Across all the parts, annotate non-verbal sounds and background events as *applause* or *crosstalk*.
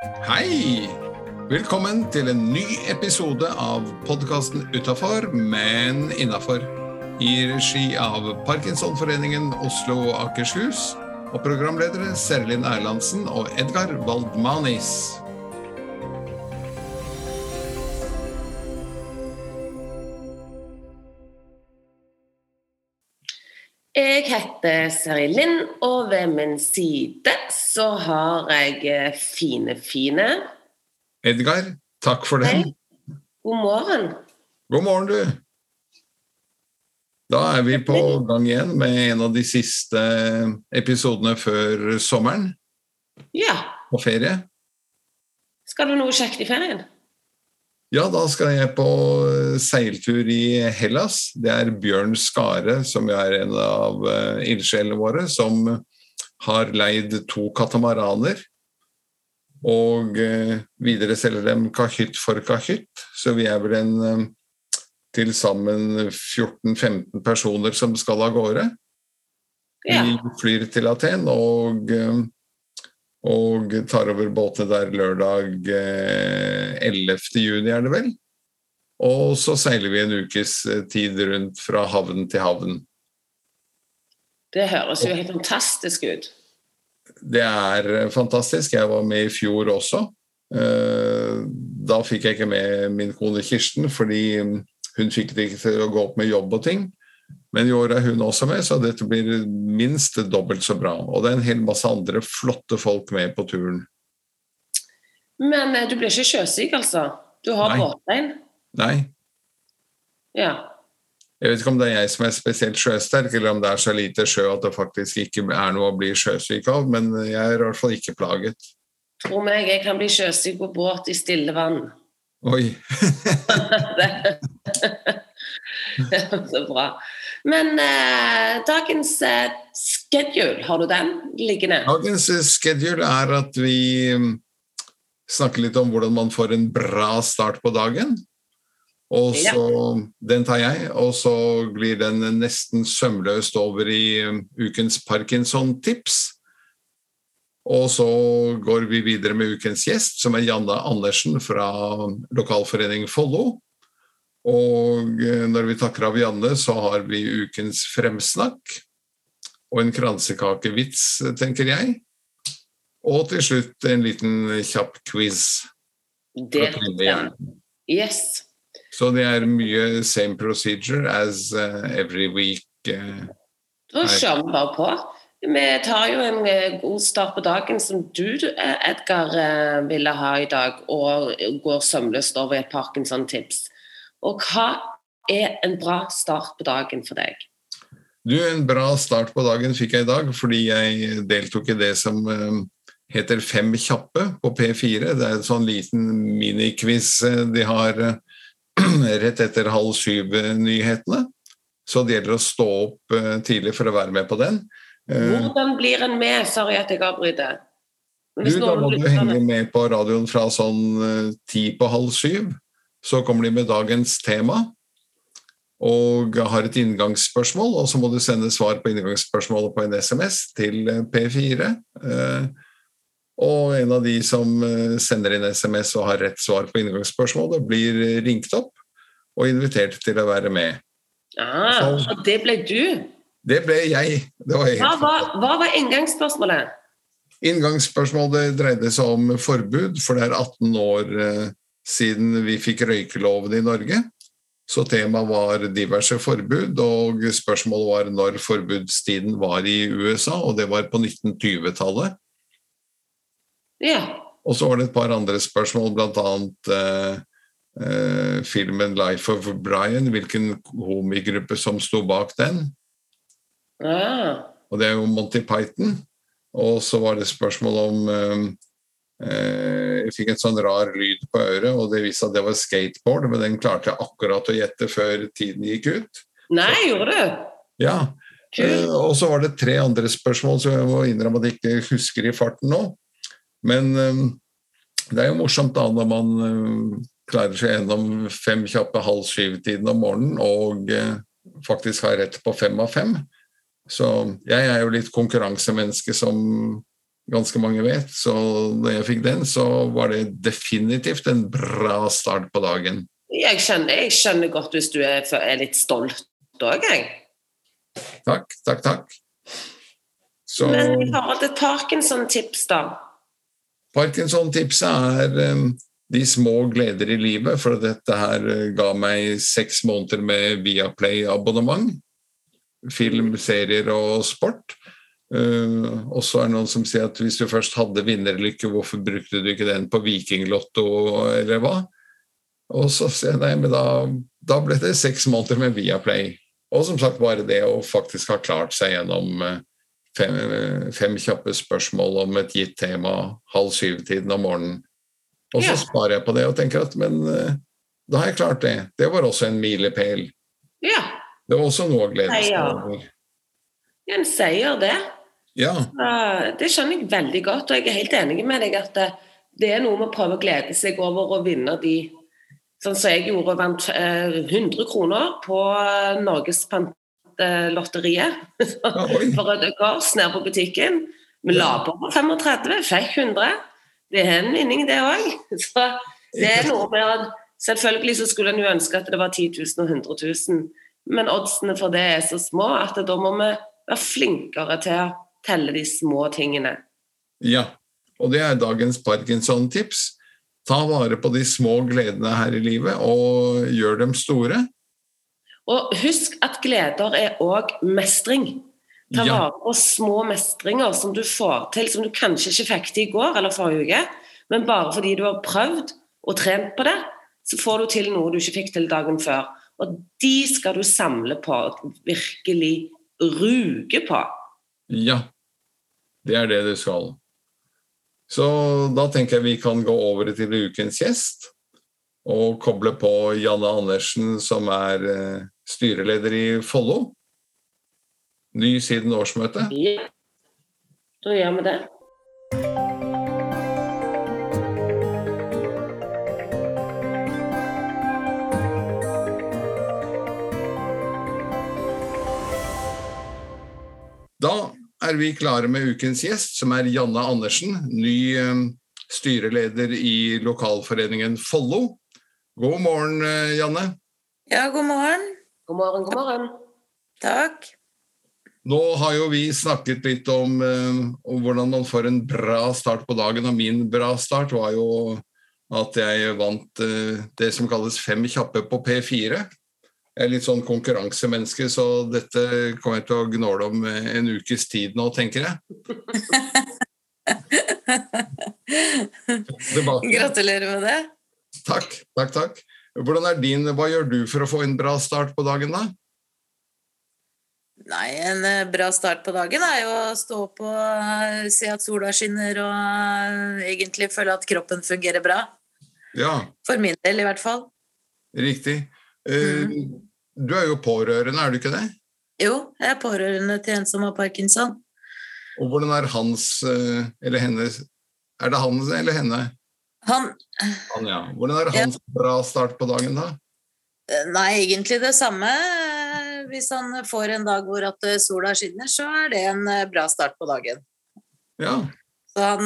Hei! Velkommen til en ny episode av podkasten Utafor, men innafor. I regi av Parkinsonforeningen Oslo og Akershus. Og programledere Serlin Erlandsen og Edgar Waldmanis. Jeg heter Seri Lind, og ved min side så har jeg eh, fine, fine Edgar, takk for det. Hei. God morgen. God morgen, du. Da er vi på gang igjen med en av de siste episodene før sommeren Ja. og ferie. Skal du noe kjekt i ferien? Ja, da skal jeg på seiltur i Hellas. Det er Bjørn Skare, som er en av uh, ildsjelene våre, som har leid to katamaraner. Og uh, videre selger dem kahytt for kahytt. Så vi er vel en til sammen 14-15 personer som skal av gårde. Ja. Vi flyr til Aten og og tar over båtene der lørdag eh, 11. juni, er det vel. Og så seiler vi en ukes eh, tid rundt fra havn til havn. Det høres jo helt fantastisk ut. Det er eh, fantastisk. Jeg var med i fjor også. Eh, Da fikk jeg ikke med min kone Kirsten, fordi hun fikk det ikke til å gå opp med jobb og ting. Men i år er hun også med, så dette blir minst dobbelt så bra. Og det er en hel masse andre flotte folk med på turen. Men eh, du blir ikke sjøsyk, altså? Du har båtbein? Nei, Ja. jeg vet ikke om det er jeg som er spesielt sjøsterk, eller om det er så lite sjø at det faktisk ikke er noe å bli sjøsyk av, men jeg er i hvert fall ikke plaget. Tro meg, jeg kan bli sjøsyk på båt i stille vann. Oi. *laughs* *laughs* Det er så bra. Men eh, dagens eh, schedule, har du den liggende? Dagens schedule er at vi mm, snakker litt om hvordan man får en bra start på dagen. Og så, Den tar jeg, og så glir den nesten sømløst over i mm, ukens Parkinson-tips. Og så går vi videre med ukens gjest, som er Janne Andersen fra lokalforening Follo. Og eh, når vi takker av Janne, så har vi ukens fremsnakk. Og en kransekakevits, tenker jeg. Og til slutt en liten kjapp quiz. Det Yes. Så det er mye same procedure as uh, every week. Da Nei. kjører vi bare på. Vi tar jo en eh, god start på dagen som du, eh, Edgar, eh, ville ha i dag, og går sømløst over et Parkinson-tips. Og hva er en bra start på dagen for deg? du, en bra start på dagen fikk jeg i dag, fordi jeg deltok i det som uh, heter Fem kjappe på P4. Det er en sånn liten miniquiz uh, de har uh, *clears throat* rett etter halv syv-nyhetene. Så det gjelder å stå opp tidlig for å være med på den. Hvordan blir en med? Sorry at jeg avbryter. Du, da må du henge med på radioen fra sånn eh, ti på halv syv. Så kommer de med dagens tema og har et inngangsspørsmål, og så må du sende svar på inngangsspørsmålet på en SMS til eh, P4. Eh, Og en av de som eh, sender inn SMS og har rett svar på inngangsspørsmålet, blir ringt opp og invitert til å være med. Ah, og det ble du. Det ble jeg. Det var Hva var, hva var inngangsspørsmålet? Inngangsspørsmålet dreide seg om forbud, for det er 18 år siden vi fikk røykeloven i Norge. Så temaet var diverse forbud, og spørsmålet var når forbudstiden var i USA, og det var på 1920-tallet. Ja. Og så var det et par andre spørsmål, bl.a. Eh, eh, filmen 'Life of Brian', hvilken homigruppe som sto bak den. Ja. og det er jo Monty Python. Og så var det spørsmål om eh, eh, Jeg fikk et sånn rar lyd på øret, og det viste at det var skateboard, men den klarte jeg akkurat å gjette før tiden gikk ut. Nei, gjorde du? Ja, Cool. Og så var det tre andre spørsmål som jeg må innrømme at jeg ikke husker i farten nå. Men eh, det er jo morsomt da når man eh, klarer seg gjennom fem kjappe halv syv-tiden om morgenen og eh, faktisk har rett på fem av fem. Så jeg er jo litt konkurransemenneske som ganske mange vet. Så da jeg fikk den, så var det definitivt en bra start på dagen. Jeg skjønner, jeg skjønner godt hvis du er, er litt stolt òg, jeg. Takk, takk, takk. Så, Men i forhold til Parkinson-tips, da? Parkinson-tipset er um, de små gleder i livet, for dette her uh, ga meg seks måneder med Viaplay-abonnement. Film, serier og sport. Uh, og så er det noen som sier at hvis du først hadde vinnerlykke, hvorfor brukte du ikke den på Vikinglotto, eller hva? Og så sier jeg nei, men da, da ble det seks måneder med Viaplay. Og som sagt bare det å faktisk ha klart seg gjennom uh, fem, fem kjappe spørsmål om et gitt tema halv syv-tiden om morgenen. Og så ja. sparer jeg på det og tenker at men uh, da har jeg klart det. Det var også en milepæl. Ja. Det var også noe å glede seg over. En seier, det. Ja. Det skjønner jeg veldig godt, og jeg er helt enig med deg at det er noe med å prøve å glede seg over å vinne de Sånn som jeg gjorde, vant 100 eh, kroner på Norges Pantelotteriet *laughs* for Røde økers nede på butikken. Vi la på 35, fikk 100. Det er en vinning, det òg. *laughs* Så det er noe med at Selvfølgelig så skulle en jo ønske at det var 10 000 og 100 000, men oddsene for det er så små at da må vi være flinkere til å telle de små tingene. Ja, og det er dagens Parkinson-tips. Ta vare på de små gledene her i livet, og gjør dem store. Og husk at gleder er òg mestring. Ta ja. vare på små mestringer som du får til, som du kanskje ikke fikk til i går eller forrige uke, men bare fordi du har prøvd og trent på det, så får du til noe du ikke fikk til dagen før. Og de skal du samle på, virkelig ruge på. Ja, det er det du skal. Så da tenker jeg vi kan gå over til ukens gjest. Og koble på Janne Andersen, som er eh, styreleder i Follo. Ny siden årsmøtet. Ja, da gjør vi det. Da er vi klare med ukens gjest, som er Janne Andersen, ny eh, styreleder i lokalforeningen Follo. God morgen, eh, Janne. Ja, god morgen. God morgen, god morgen. Takk. Nå har jo vi snakket litt om, eh, om, hvordan man får en bra start på dagen, og min bra start var jo at jeg vant det som kalles Fem kjappe på P4. Jeg er litt sånn konkurransemenneske, så dette kommer jeg til å gnåle om en ukes tid nå, tenker jeg. *laughs* Gratulerer med det. Takk, takk, takk. Hvordan er din, Hva gjør du for å få en bra start på dagen, da? Nei, en eh, bra start på dagen er jo å stå opp og eh, se at sola skinner og eh, egentlig føle at kroppen fungerer bra. Ja. For min del, i hvert fall. Riktig. Mm. Du er jo pårørende, er du ikke det? Jo, jeg er pårørende til en som har parkinson. Og hvordan er hans eh, eller hennes Er det han eller henne? Han. han ja. Hvordan er hans ja. bra start på dagen, da? Eh, nei, egentlig det samme. Hvis han får en dag hvor at eh, sola skinner, så er det en bra start på dagen. Ja. Så han,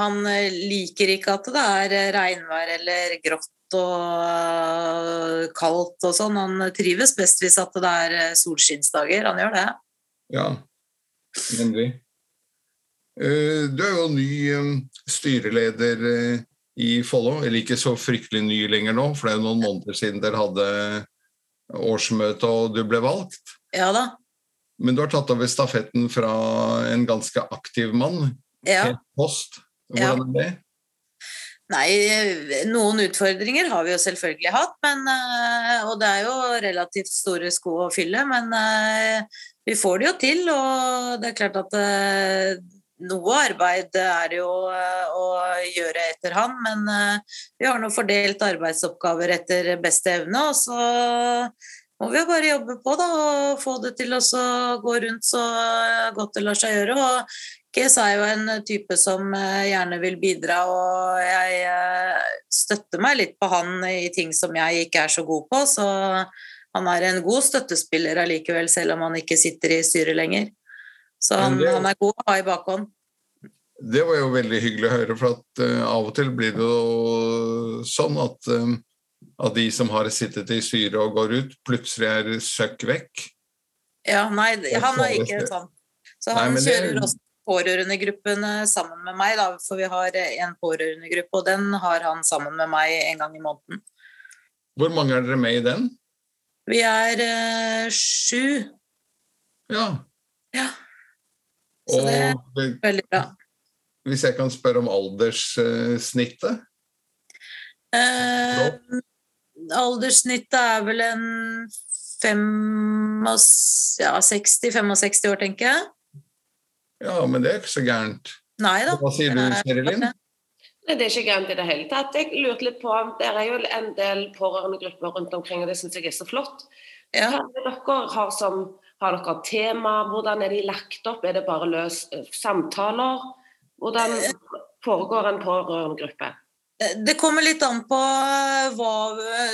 han liker ikke at det er regnvær eller grått og kaldt og sånn. Han trives best hvis at det er eh, solskinnsdager. Han gjør det. Ja, nemlig. Eh, du er jo ny eh, styreleder i Follo. Eller ikke så fryktelig ny lenger nå, for det er jo noen måneder siden dere hadde årsmøte og du ble valgt. Ja da. Men du har tatt over stafetten fra en ganske aktiv mann. Ja. Post. Hvordan er det? Nei, noen utfordringer har vi jo selvfølgelig hatt, men, eh, og det er jo relativt store sko å fylle. Men eh, vi får det jo til, og det er klart at eh, noe arbeid er jo å gjøre etter han, men vi har nå fordelt arbeidsoppgaver etter beste evne, og så må vi jo bare jobbe på da, og få det til å gå rundt så godt det lar seg gjøre. Og Kes er jo en type som eh, gjerne vil bidra, og jeg eh, støtter meg litt på han i ting som jeg ikke er så god på. Så han er en god støttespiller allikevel, selv om han ikke sitter i styret lenger. Så han, han er god å ha i bakhånd. Det var jo veldig hyggelig å høre, for at uh, av og til blir det jo sånn at, uh, at de som har sittet i styret og går ut, plutselig er søkk vekk. Ja, nei, han er ikke sånn. Så han nei, kjører det... også pårørendegruppene sammen med meg, da, for vi har en pårørendegruppe, og den har han sammen med meg en gang i måneden. Hvor mange er dere med i den? Vi er uh, sju. Ja. ja. Så og, det er veldig bra. Hvis jeg kan spørre om alderssnittet? Uh, alderssnittet er vel en 60-65 år, tenker jeg. Ja, men det er ikke så gærent. Nei da. Hva sier du, Serilin? Nei, Det er ikke gærent i det hele tatt. Jeg lurte litt på, Det er jo en del pårørendegrupper rundt omkring, og det syns jeg er så flott. Ja. Hva er det dere har som Har dere tema? Hvordan er de lagt opp? Er det bare løs eh, samtaler? Hvordan foregår en pårørendegruppe? Eh, det kommer litt an på hva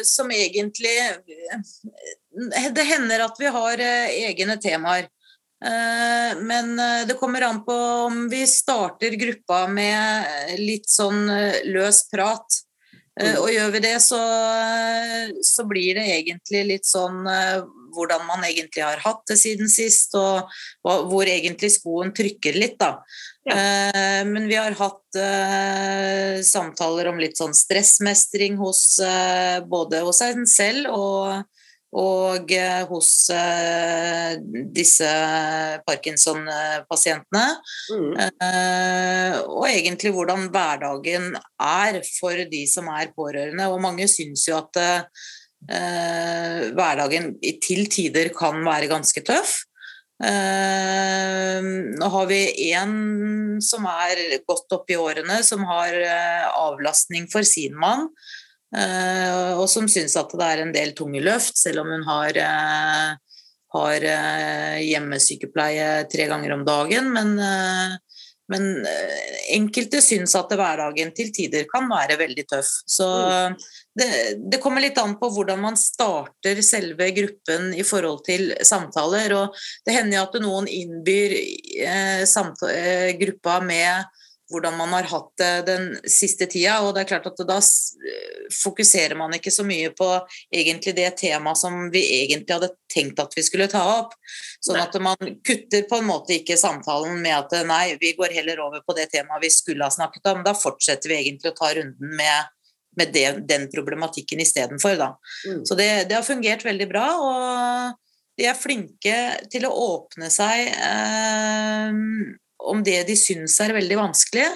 som egentlig Det hender at vi har eh, egne temaer. Eh, men eh, det kommer an på om vi starter gruppa med litt sånn eh, løs prat. Og gjør vi det, så, så blir det egentlig litt sånn hvordan man egentlig har hatt det siden sist, og hvor egentlig skoen trykker litt, da. Ja. Men vi har hatt samtaler om litt sånn stressmestring hos både hos en selv og og eh, hos disse Parkinson-pasientene. Mm. Og egentlig hvordan hverdagen er for de som er pårørende. Og mange syns jo at uh, hverdagen til tider kan være ganske tøff. nå har vi en som er godt opp i årene, som har avlastning for sin mann. Eh, og som syns at det er en del tunge løft, selv om hun har, eh, har eh, hjemmesykepleie tre ganger om dagen. Men, men enkelte syns at hverdagen til tider kan være veldig tøff. Så det, det, kommer litt an på hvordan man starter selve gruppen i forhold til samtaler. Og det hender at noen innbyr eh, gruppa med hvordan man har hatt det den siste tida. Og det er klart at da fokuserer man ikke så mye på egentlig det temaet som vi egentlig hadde tenkt at vi skulle ta opp. Sånn at man kutter på en måte ikke samtalen med at nei, vi går heller over på det temaet vi skulle ha snakket om. Da fortsetter vi egentlig å ta runden med, med det, den problematikken istedenfor. Mm. Så det, det, har fungert veldig bra. og de er flinke til å åpne seg eh, om det de syns er veldig vanskelig.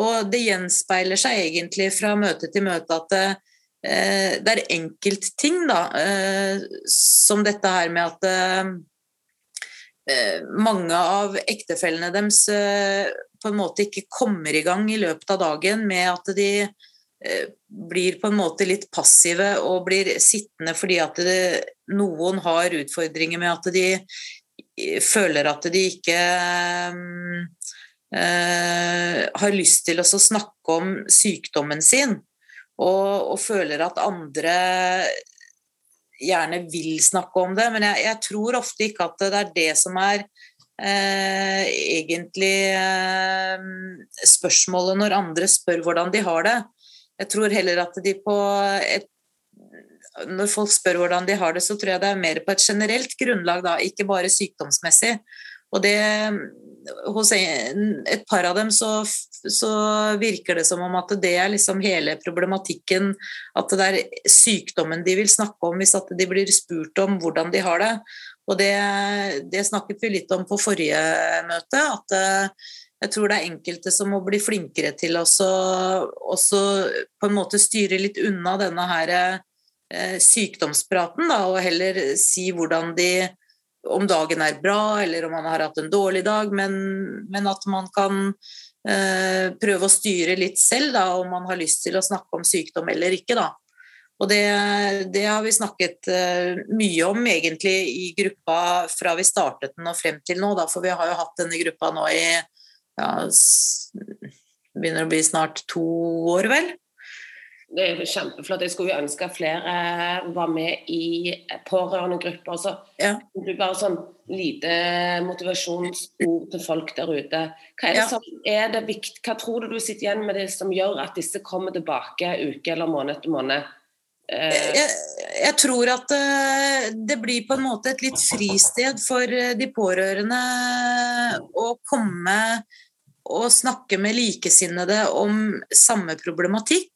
Og det gjenspeiler seg egentlig fra møte til møte at det, eh, det er enkeltting, da, eh, som dette her med at eh, mange av ektefellene deres eh, på en måte ikke kommer i gang i løpet av dagen med at de eh, blir på en måte litt passive og blir sittende fordi at det, noen har utfordringer med at de føler at de ikke uh, har lyst til å snakke om sykdommen sin, og, og, føler at andre gjerne vil snakke om det. Men jeg, jeg tror ofte ikke at det er det som er uh, egentlig uh, spørsmålet når andre spør hvordan de har det. Jeg tror heller at de på et når folk spør hvordan de har det, så tror jeg det er mer på et generelt grunnlag, da, ikke bare sykdomsmessig. Og det, hos et par av dem så, så, virker det som om at det er liksom hele problematikken. At det er sykdommen de vil snakke om hvis de blir spurt om hvordan de har det. Og det, det snakket vi litt om på forrige møte. at eh, jeg tror det er enkelte som må bli flinkere til å på en måte styre litt unna denne her sykdomspraten, da, og heller si hvordan de om dagen er bra, eller om man har hatt en dårlig dag, men, men at man kan eh, prøve å styre litt selv, da, om man har lyst til å snakke om sykdom eller ikke. Da. Og det, det har vi snakket uh, mye om egentlig i gruppa fra vi startet den og frem til nå, da, for vi har jo hatt denne gruppa nå i ja, begynner å bli snart to år, vel. Det er kjempeflott. Jeg skulle jo ønske flere var med i pårørendegrupper. Så Ja. du bare sånn lite motivasjonsord til folk der ute. Hva er det Ja. som er det vikt, Hva tror du du sitter igjen med det som gjør at disse kommer tilbake uke eller måned etter måned? Eh, jeg, jeg tror at eh, det blir på en måte et litt fristed for eh, de pårørende å komme og snakke med likesinnede om samme problematikk.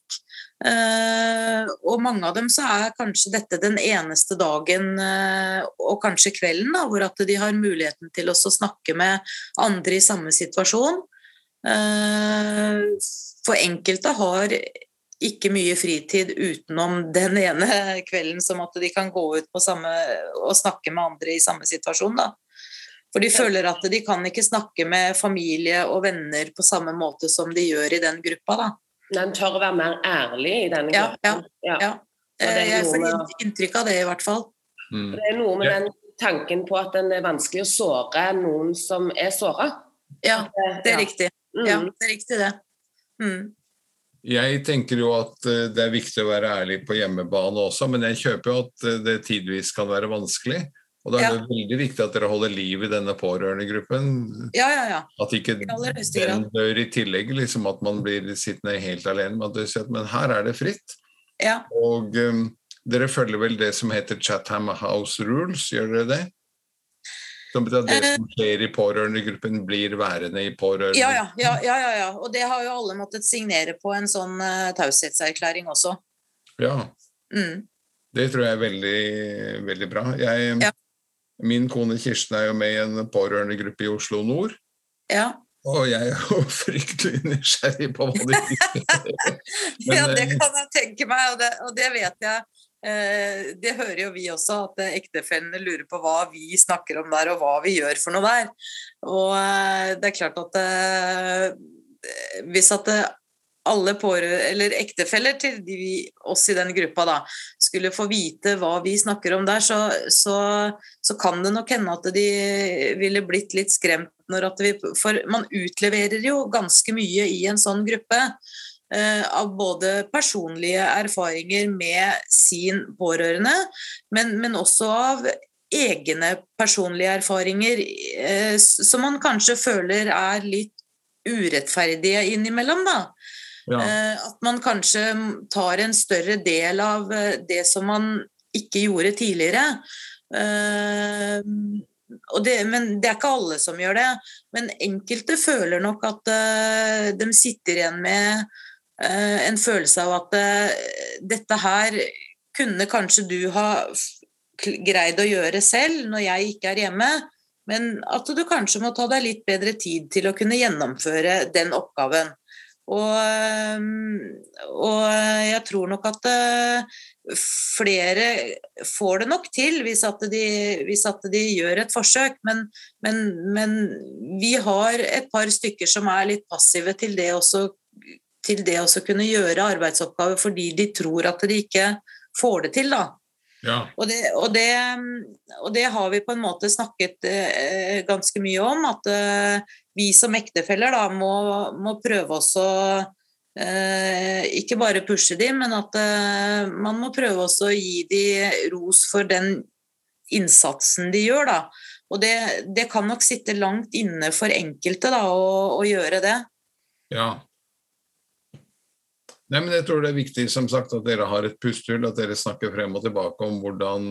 Eh, og mange av dem så er kanskje dette den eneste dagen eh, og kanskje kvelden da, hvor at de har muligheten til å snakke med andre i samme situasjon. Eh, for enkelte har ikke mye fritid utenom den ene kvelden som at de kan gå ut på samme, og snakke med andre i samme situasjon. Da. For de føler at de kan ikke snakke med familie og venner på samme måte som de gjør i den gruppa. Da. Men tør å være mer ærlig i denne Ja, gruppen. Ja. ja. det er Eh, Jeg får med- inntrykk av det, i hvert fall. Mm. Det er noe med Ja. den tanken på at det er vanskelig å såre noen som er såra. Ja, det er riktig. Mm. Ja, det er riktig det. Mm. Jeg tenker jo at eh, det er viktig å være ærlig på hjemmebane også, men jeg kjøper jo at eh, det tidvis kan være vanskelig. Og da er det veldig viktig at dere holder liv i denne pårørendegruppen. Ja, ja, ja. At ikke den dør i tillegg, liksom at man blir sittende helt alene. med at, Men her er det fritt. ja. Og um, dere følger vel det som heter Chatham House Rules, gjør dere det? Som betyr at det Eh. som skjer i pårørendegruppen, blir værende i pårørende... Ja, ja, ja, ja, ja, ja. Og det har jo alle måttet signere på en sånn uh, taushetserklæring også. Ja, Mm. det tror jeg er veldig, veldig bra. Jeg, Ja. Min kone Kirsten er jo med i en pårørendegruppe i Oslo nord. Ja. Og jeg er jo *laughs* fryktelig nysgjerrig på hva de gjør. *laughs* Men, ja, det eh, kan jeg tenke meg, og det, og det vet jeg. Eh, det hører jo vi også, at eh, ektefellene lurer på hva vi snakker om der, og hva vi gjør for noe der. Og eh, det er klart at eh, hvis at eh, alle pårørende, eller ektefeller til de, oss i den gruppa da, skulle få vite hva vi snakker om der, så, så, så kan det nok hende at de ville blitt litt skremt når at vi For man utleverer jo ganske mye i en sånn gruppe. eh, av både personlige erfaringer med sin pårørende, men, men også av egne personlige erfaringer eh, som man kanskje føler er litt urettferdige innimellom, da. Ja. Eh, At man kanskje tar en større del av eh, det som man ikke gjorde tidligere. Eh, det, men det er ikke alle som gjør det. Men enkelte føler nok at de sitter igjen med en følelse av at dette her kunne kanskje du ha greid å gjøre selv når jeg ikke er hjemme. Men at du kanskje må ta deg litt bedre tid til å kunne gjennomføre den oppgaven. Og, og jeg tror nok at øh, flere får det nok til hvis at de, hvis at de gjør et forsøk, men, men, men vi har et par stykker som er litt passive til det også til det også kunne gjøre arbeidsoppgaver fordi de tror at de ikke får det til. da. Ja. Og det, og, det, og det har vi på en måte snakket eh, ganske mye om, at eh, vi som ektefeller da må, må prøve også eh, ikke bare pushe de, men at eh, man må prøve også å gi de ros for den innsatsen de gjør. da. Og det, det kan nok sitte langt inne for enkelte da, å, å gjøre det. Ja. Nei, men jeg tror det er viktig som sagt at dere har et pustehull, at dere snakker frem og tilbake om hvordan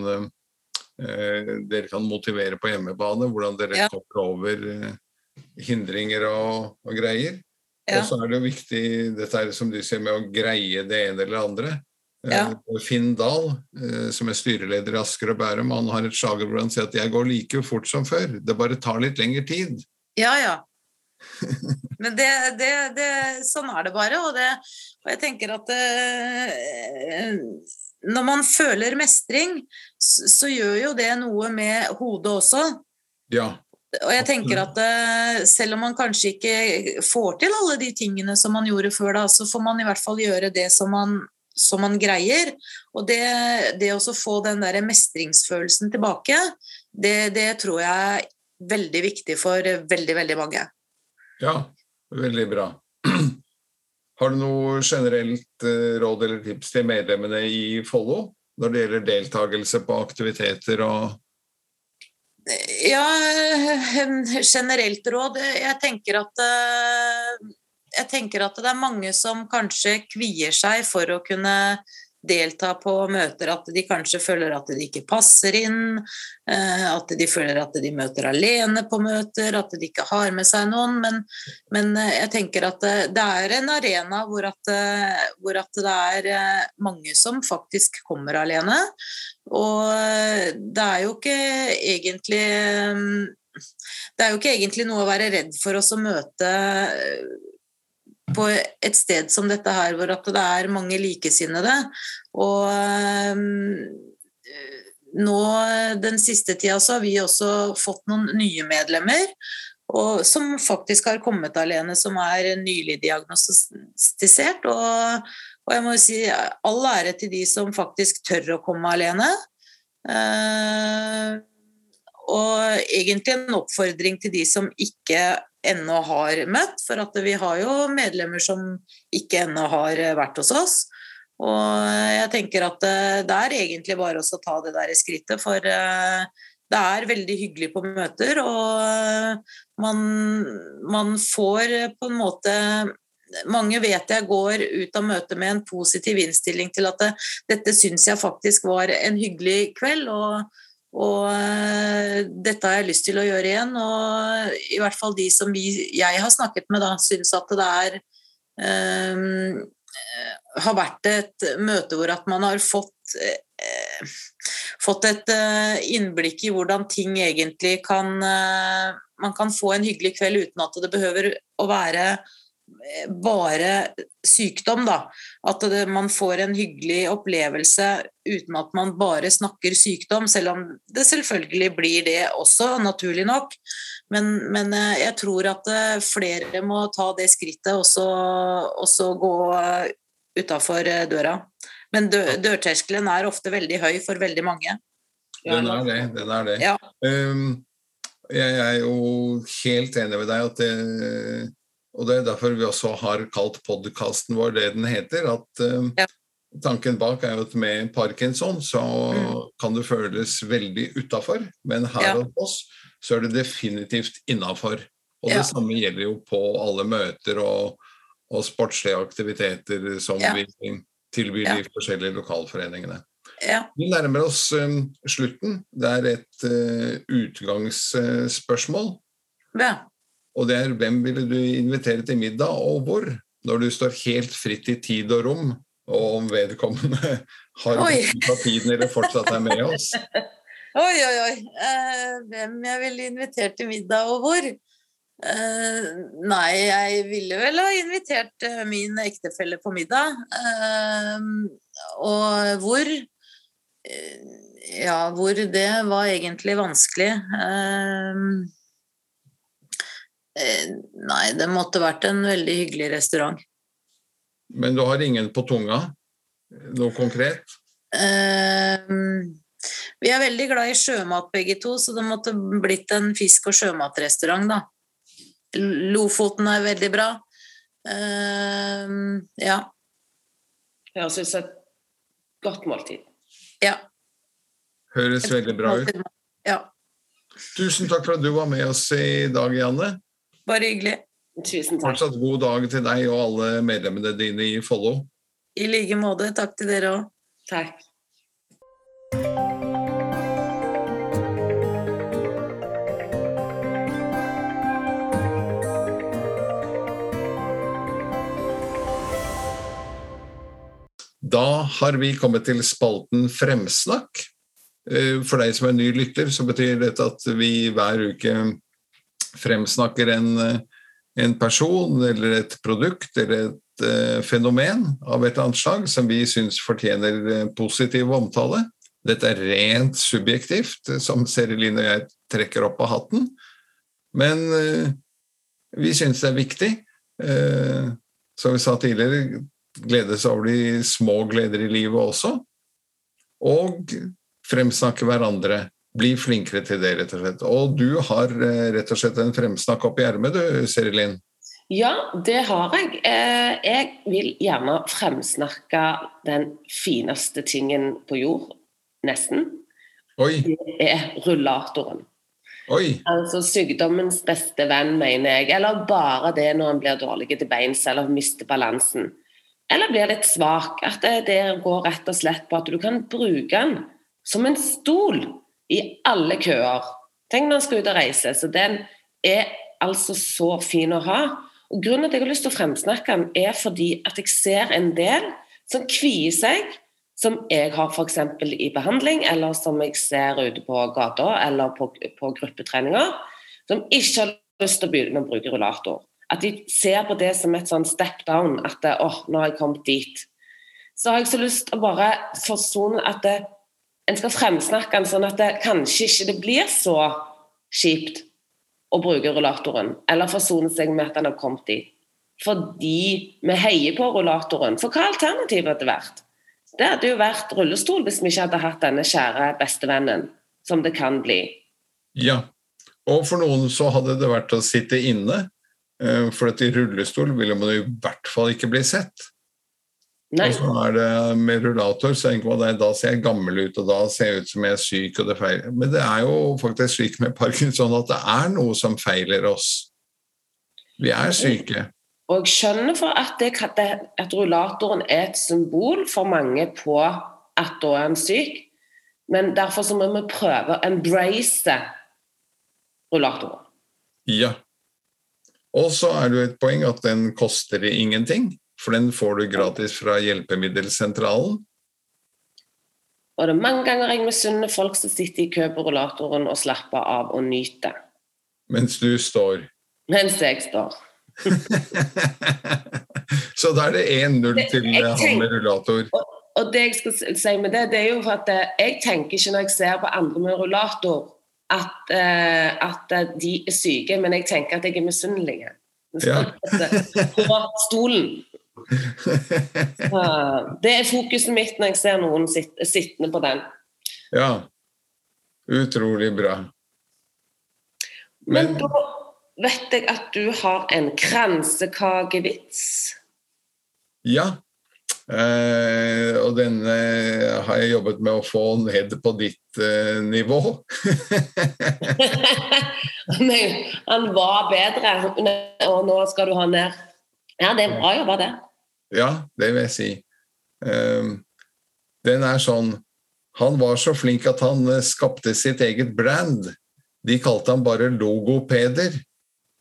eh, dere kan motivere på hjemmebane, hvordan dere Ja. kommer over eh, hindringer og, og greier. Ja. Og så er det jo viktig, dette er som du sier, med å greie det ene eller det andre. Eh, Ja. Finn Dahl, eh, som er styreleder i Asker og Bærum, han har et slagord hvor han sier at 'jeg går like fort som før', det bare tar litt lengre tid. Ja, ja. *laughs* Men det, det, det, sånn er det bare. Og, det, og jeg tenker at eh, når man føler mestring, så, gjør jo det noe med hodet også. Ja. Og jeg tenker at eh, selv om man kanskje ikke får til alle de tingene som man gjorde før, da, så får man i hvert fall gjøre det som man, som man greier. Og det, det å få den der mestringsfølelsen tilbake, det, det tror jeg er veldig viktig for veldig, veldig mange. Ja, veldig bra. Har du noe generelt eh, råd eller tips til medlemmene i Follo når det gjelder deltakelse på aktiviteter og Ja, generelt råd Jeg tenker at jeg tenker at det er mange som kanskje kvier seg for å kunne delta på møter, at de kanskje føler at de ikke passer inn, eh, at de føler at de møter alene på møter, at de ikke har med seg noen. Men, men eh, jeg tenker at det er en arena hvor at, eh, hvor at, det er mange som faktisk kommer alene. Og det er jo ikke egentlig det er jo ikke egentlig noe å være redd for oss å møte på et sted som dette her, hvor det er mange likesinnede. Og um, nå den siste tida så har vi også fått noen nye medlemmer. Og, som faktisk har kommet alene, som er nylig diagnostisert. Og, og jeg må si all ære til de som faktisk tør å komme alene. Uh, og egentlig en oppfordring til de som ikke ennå har møtt, for at vi har jo medlemmer som ikke ennå har vært hos oss. Og jeg tenker at eh, det er egentlig bare å ta det der i skrittet, for eh, det er veldig hyggelig på møter, og man, man får på en måte mange vet jeg går ut av møtet med en positiv innstilling til at det, dette syns jeg faktisk var en hyggelig kveld. og og uh, dette har jeg lyst til å gjøre igjen. Og i hvert fall de som vi, jeg har snakket med, da, syns at det er um, har vært et møte hvor at man har fått uh, fått et uh, innblikk i hvordan ting egentlig kan Man kan få en hyggelig kveld uten at det behøver å være bare sykdom, da. At det, man får en hyggelig opplevelse uten at man bare snakker sykdom, selv om det selvfølgelig blir det også, naturlig nok. Men, men eh, jeg tror at eh, flere må ta det skrittet og så gå utafor eh, døra. Men dø, dørterskelen er ofte veldig høy for veldig mange. Den er det. Den er det. Ja. Um, jeg er jo helt enig med deg at det og Det er derfor vi også har kalt podkasten vår det den heter. at uh, ja. Tanken bak er jo at med parkinson så mm. kan det føles veldig utafor, men her ja. hos oss så er det definitivt innafor. Og ja. det samme gjelder jo på alle møter og, og sportslige aktiviteter som vi tilbyr de forskjellige lokalforeningene. Vi nærmer oss um, slutten. Det er et uh, utgangsspørsmål. Ja. Og det er hvem ville du invitere til middag, og hvor? Når du står helt fritt i tid og rom, og om vedkommende *laughs* har papirene eller fortsatt er med oss. *laughs* Oi, oi, oi. Eh, hvem jeg ville invitert til middag, og hvor? Eh, nei, jeg ville vel ha invitert uh, min ektefelle på middag. og hvor? ja, hvor det var egentlig vanskelig. Eh, nei, det måtte vært en veldig hyggelig restaurant. Men du har ingen på tunga? Noe konkret? Uh, vi er veldig glad i sjømat begge to, så det måtte blitt en fisk- og sjømatrestaurant, da. Lofoten er veldig bra. Uh, ja. Jeg syns et godt måltid. Ja. Høres veldig bra ut. Ja. Tusen takk for at du var med oss i dag, Janne. Bare hyggelig. Tusen takk. Fortsatt god dag til deg og alle medlemmene dine i Follo. I like måte. Takk til dere òg. Takk. Da har vi kommet til spalten Fremsnakk. Eh, for deg som er ny lytter, så betyr dette at vi hver uke fremsnakker en, eh, en person eller et produkt eller et uh, fenomen av et eller annet slag som vi syns fortjener uh, positiv omtale. Dette er rent subjektivt, som Serilin og jeg trekker opp av hatten. Men uh, vi syns det er viktig. som vi sa tidligere, glede seg over de små gleder i livet også. Og fremsnakke hverandre bli flinkere til det, rett og slett. Og du har eh, rett og slett en fremsnakk opp i ermet, du, Serilin? Ja, det har jeg. Eh, jeg vil gjerne fremsnakke den fineste tingen på jord, nesten. Oi, Det er rullatoren. oi. Altså sykdommens beste venn, mener jeg. Eller bare det når en blir dårlig til beins eller mister balansen. Eller blir litt svak. At det, det går rett og slett på at du kan bruke den som en stol i alle køer. Tenk når en skal ut og reise. Så den er altså så fin å ha. Og Grunnen til at jeg har lyst til å fremsnakke den, er fordi at jeg ser en del som kvier seg, som jeg har f.eks. i behandling, eller som jeg ser ute på gata eller på, på gruppetreninger, som ikke har lyst til å begynne å bruke rullator. At de ser på det som et sånn step down, at åh, oh, nå har jeg kommet dit. Så har jeg så lyst til å bare forsone at det, en skal fremsnakke den sånn at det kanskje ikke det blir så kjipt å bruke rullatoren, eller forsone seg med at den har kommet dit. Fordi vi heier på rullatoren. For hva alternativet hadde vært? Det hadde jo vært rullestol hvis vi ikke hadde hatt denne kjære bestevennen, som det kan bli. Ja. Og for noen så hadde det vært å sitte inne, eh, for i rullestol ville man i hvert fall ikke bli sett. Nei. Og så er det med rullator, så tenker man at da ser jeg gammel ut, og da ser jeg ut som jeg er syk, og det feiler. Men det er jo faktisk slik med parkinson at det er noe som feiler oss. Vi er syke. Og jeg skjønner for at, det, det, at rullatoren er et symbol for mange på at da er en syk, men derfor så må vi prøve å embrace rullatoren. Ja. Og så er det jo et poeng at den koster ingenting, for den får du gratis fra hjelpemiddelsentralen. Og det er mange ganger jeg misunner folk som sitter i kø på rullatoren og slapper av og nyter, Mens du står. mens jeg står. *laughs* så da er det 1-0 til han med rullator. Og det jeg skal si med det, det er jo at eh, jeg tenker ikke når jeg ser på andre med rullator, at, eh, at eh, de er syke, men jeg tenker at jeg er misunnelig. Ja. På stolen. *laughs* Det er fokuset mitt når jeg ser noen sitt, sittende på den. ja. Utrolig bra. Men Men- da vet jeg at du har en kransekakevits. Ja. Eh, og denne har jeg jobbet med å få ned på ditt eh, nivå. *laughs* Men han var bedre, og nå skal du ha ned. Ja, det er bra jobba, det. Ja, det vil jeg si. Eh, den er sånn Han var så flink at han eh, skapte sitt eget brand. De kalte han bare logopeder.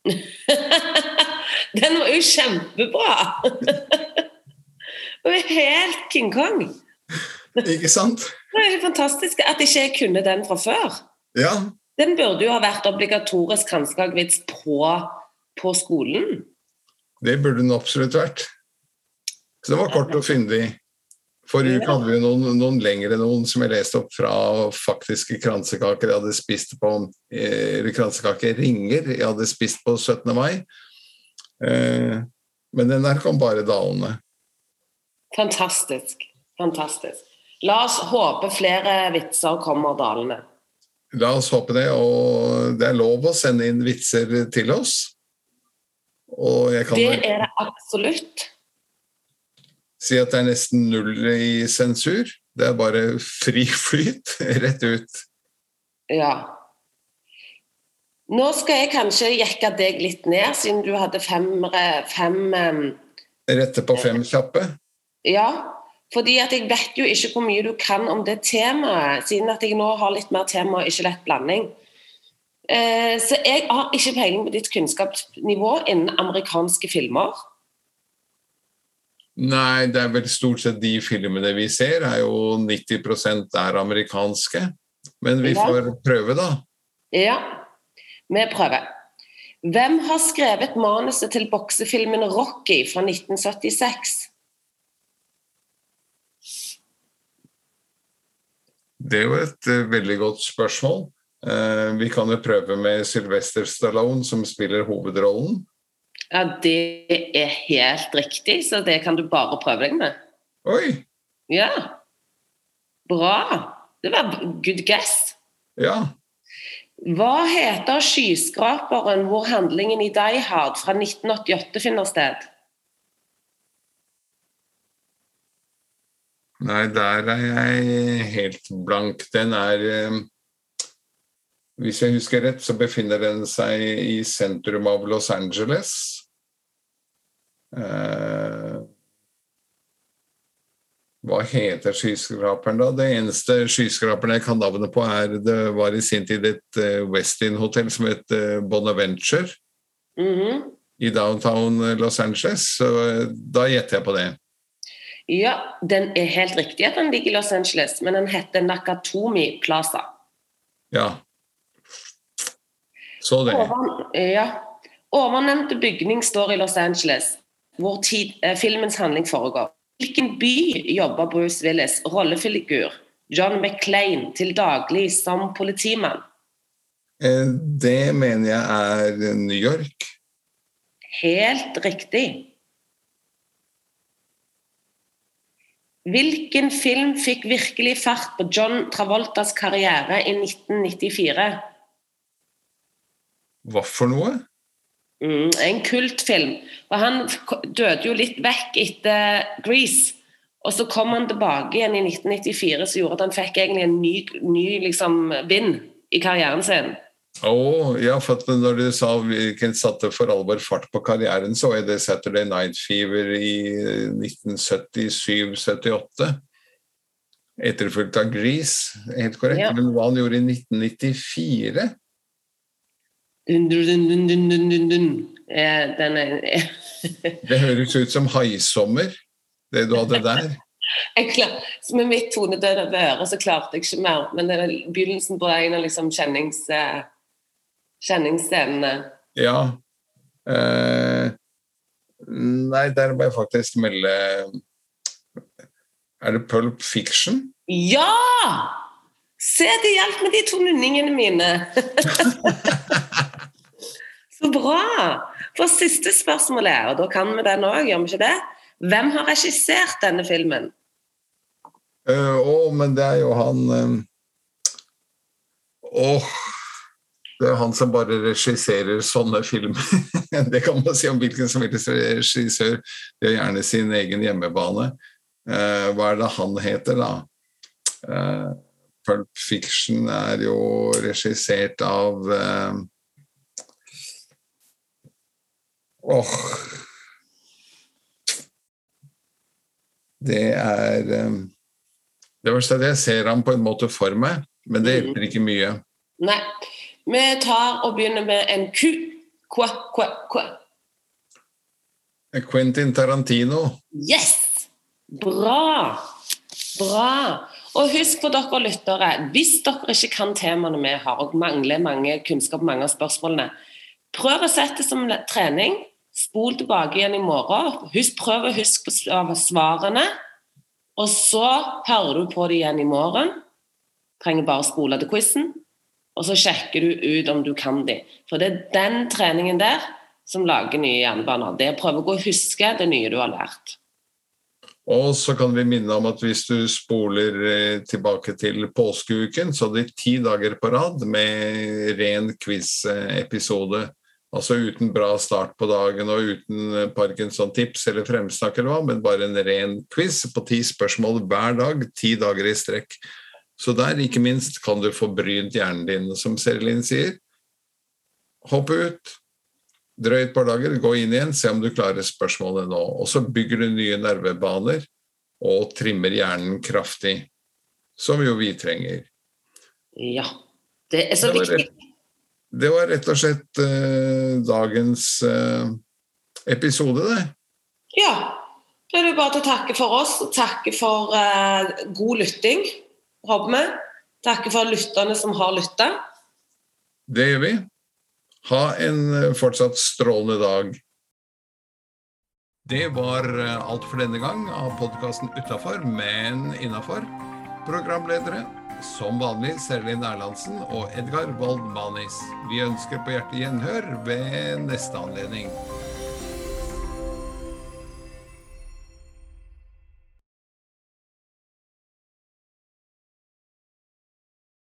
*laughs* Den var jo kjempebra! *laughs* Det var helt King Kong. Ikke sant? Det er jo fantastisk at ikke jeg kunne den fra før. Ja. Den burde jo ha vært obligatorisk hanskehagvits på, på skolen. Det burde den absolutt vært. Så det var kort og fyndig. Forrige uke hadde vi noen, noen lengre noen som jeg leste opp fra faktiske kransekaker jeg hadde spist på eh, Eller kransekakeringer jeg hadde spist på 17. mai. Eh, men den der kom bare dalende. Fantastisk. Fantastisk. La oss håpe flere vitser kommer dalende. La oss håpe det, og det er lov å sende inn vitser til oss. Det er det absolutt. Si at det er nesten null i sensur. Det er bare fri flyt *laughs* rett ut. Ja. Nå skal jeg kanskje jekke deg litt ned, siden du hadde fem, fem em, Rette på fem kjappe. Ja, fordi at jeg vet jo ikke hvor mye du kan om det temaet, siden at jeg nå har litt mer tema og ikke lett blanding. Eh, så jeg har ikke peiling på ditt kunnskapsnivå innen amerikanske filmer. Nei, det er vel stort sett de filmene vi ser, er jo 90% er amerikanske. Men vi får prøve, da. Ja, vi prøver. Hvem har skrevet manuset til boksefilmen Rocky fra 1976? Det er jo et eh, veldig godt spørsmål. Eh, vi kan jo prøve med Sylvester Stallone, som spiller hovedrollen. Ja, det er helt riktig, så det kan du bare prøve deg med. Oi! Ja. Bra. Det var good guess. Ja. Hva heter skyskraperen hvor handlingen i Die Hard fra 1988 finner sted? Nei, der er jeg helt blank. Den er eh, Hvis jeg husker rett, så befinner den seg i sentrum av Los Angeles. Eh, hva heter skyskraperen, da? Det eneste skyskraperen jeg kan navnet på, er det var i sin tid et uh, Westin-hotell som het uh, Bonaventure Mm -hmm. i downtown Los Angeles. Så da gjetter jeg på det. Ja, den er helt riktig at den ligger i Los Angeles, men den heter Nakatomi Plaza. Ja. Så det. Oven, ja. Ovennevnte bygning står i Los Angeles, hvor tid, filmens handling foregår. Hvilken by jobber Bruce Willis, rollefigur John McClain, til daglig som politimann? Det mener jeg er New York. Helt riktig. Hvilken film fikk virkelig fart på John Travoltas karriere i 1994? Hva for noe? Mm, en kultfilm. Og han døde jo litt vekk etter Grease. Og så kom han tilbake igjen i 1994, som gjorde at han fikk egentlig en ny, ny liksom, vind i karrieren sin. Oh, ja, for når du sa hvilken satte for alvor fart på karrieren, så er det Saturday Night Fever i 1977-78. Etterfulgt av Grease, helt korrekt. Ja. Men hva han gjorde i 1994 dun, dun, dun, Den er Det høres ut som haisommer, det du hadde der. *laughs* Klar, med mitt tonedøde øre så klarte jeg ikke mer. Men det er begynnelsen på en av liksom kjennings, kjenningsscenene. Ja. Eh, nei, der må jeg faktisk melde Er det Pulp Fiction? Ja! Se, det hjalp med de to nunningene mine. *laughs* *laughs* Så bra! For siste spørsmålet, og da kan vi den òg, gjør vi ikke det? Hvem har regissert denne filmen? Å, uh, oh, men det er jo han Åh um, oh, Det er han som bare regisserer sånne filmer. *laughs* det kan man si om hvilken som helst regissør. De har gjerne sin egen hjemmebane. Uh, hva er det han heter, da? Uh, Pulp Fiction er jo regissert av Åh Det er um, Det verste er at jeg ser ham på en måte for meg, men det hjelper ikke mye. Nei. Vi tar og begynner med en Q. Qua, qua, qua. Quentin Tarantino. Yes! Bra! Bra. Og husk for dere lyttere, hvis dere ikke kan temaene vi har, og mangler mange kunnskap mange av spørsmålene, prøv å sette det som trening. Spol tilbake igjen i morgen. Husk, prøv å huske svarene. Og så hører du på det igjen i morgen. Trenger bare å spole til quizen. Og så sjekker du ut om du kan de. For det er den treningen der som lager nye jernbaner. Det er å prøve å huske det nye du har lært. Og så kan vi minne om at hvis du spoler eh, tilbake til påskeuken, så er det ti dager på rad med ren quiz-episode. Altså uten bra start på dagen og uten eh, Parkinson-tips eller fremsnakk eller hva, men bare en ren quiz på ti spørsmål hver dag, ti dager i strekk. Så der, ikke minst, kan du få brynt hjernen din, som Serelin sier. Hopp ut, drøy et par dager, gå inn igjen, se om du klarer spørsmålet nå. Og så bygger du nye nervebaner og trimmer hjernen kraftig, som jo vi trenger. Ja, det er så viktig. Det var rett og slett eh, dagens eh, episode, det. Ja. Da er det bare til å takke for oss takke for eh, god lytting, håper vi. Takke for lytterne som har lytta. Det gjør vi. Ha en fortsatt strålende dag. Det var alt for denne gang av podkasten Utafor, men innafor. Programledere som vanlig Serlin Erlandsen og Edgar Wold Manis. Vi ønsker på hjertet gjenhør ved neste anledning.